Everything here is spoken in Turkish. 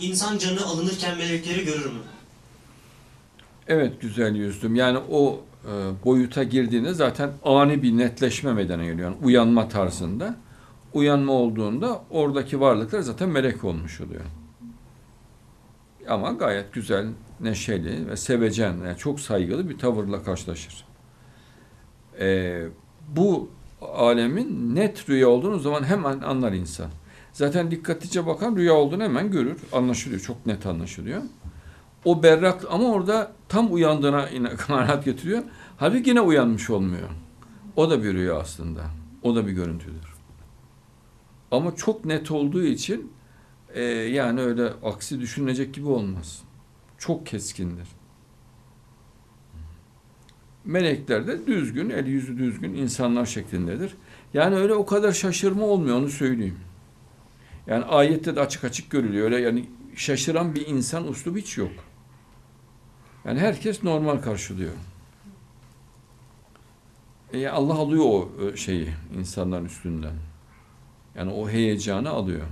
insan canı alınırken melekleri görür mü? Evet güzel yüzdüm. Yani o e, boyuta girdiğinde zaten ani bir netleşme meydana geliyor. Yani uyanma tarzında. Uyanma olduğunda oradaki varlıklar zaten melek olmuş oluyor. Ama gayet güzel, neşeli ve sevecen, yani çok saygılı bir tavırla karşılaşır. E, bu alemin net rüya olduğunu zaman hemen anlar insan. Zaten dikkatlice bakan rüya olduğunu hemen görür, anlaşılıyor, çok net anlaşılıyor. O berrak ama orada tam uyandığına kanaat getiriyor. Halbuki yine uyanmış olmuyor. O da bir rüya aslında. O da bir görüntüdür. Ama çok net olduğu için e, yani öyle aksi düşünülecek gibi olmaz. Çok keskindir. Melekler de düzgün, el yüzü düzgün insanlar şeklindedir. Yani öyle o kadar şaşırma olmuyor onu söyleyeyim. Yani ayette de açık açık görülüyor. Öyle yani şaşıran bir insan uslubu hiç yok. Yani herkes normal karşılıyor. E Allah alıyor o e, şeyi insanların üstünden. Yani o heyecanı alıyor.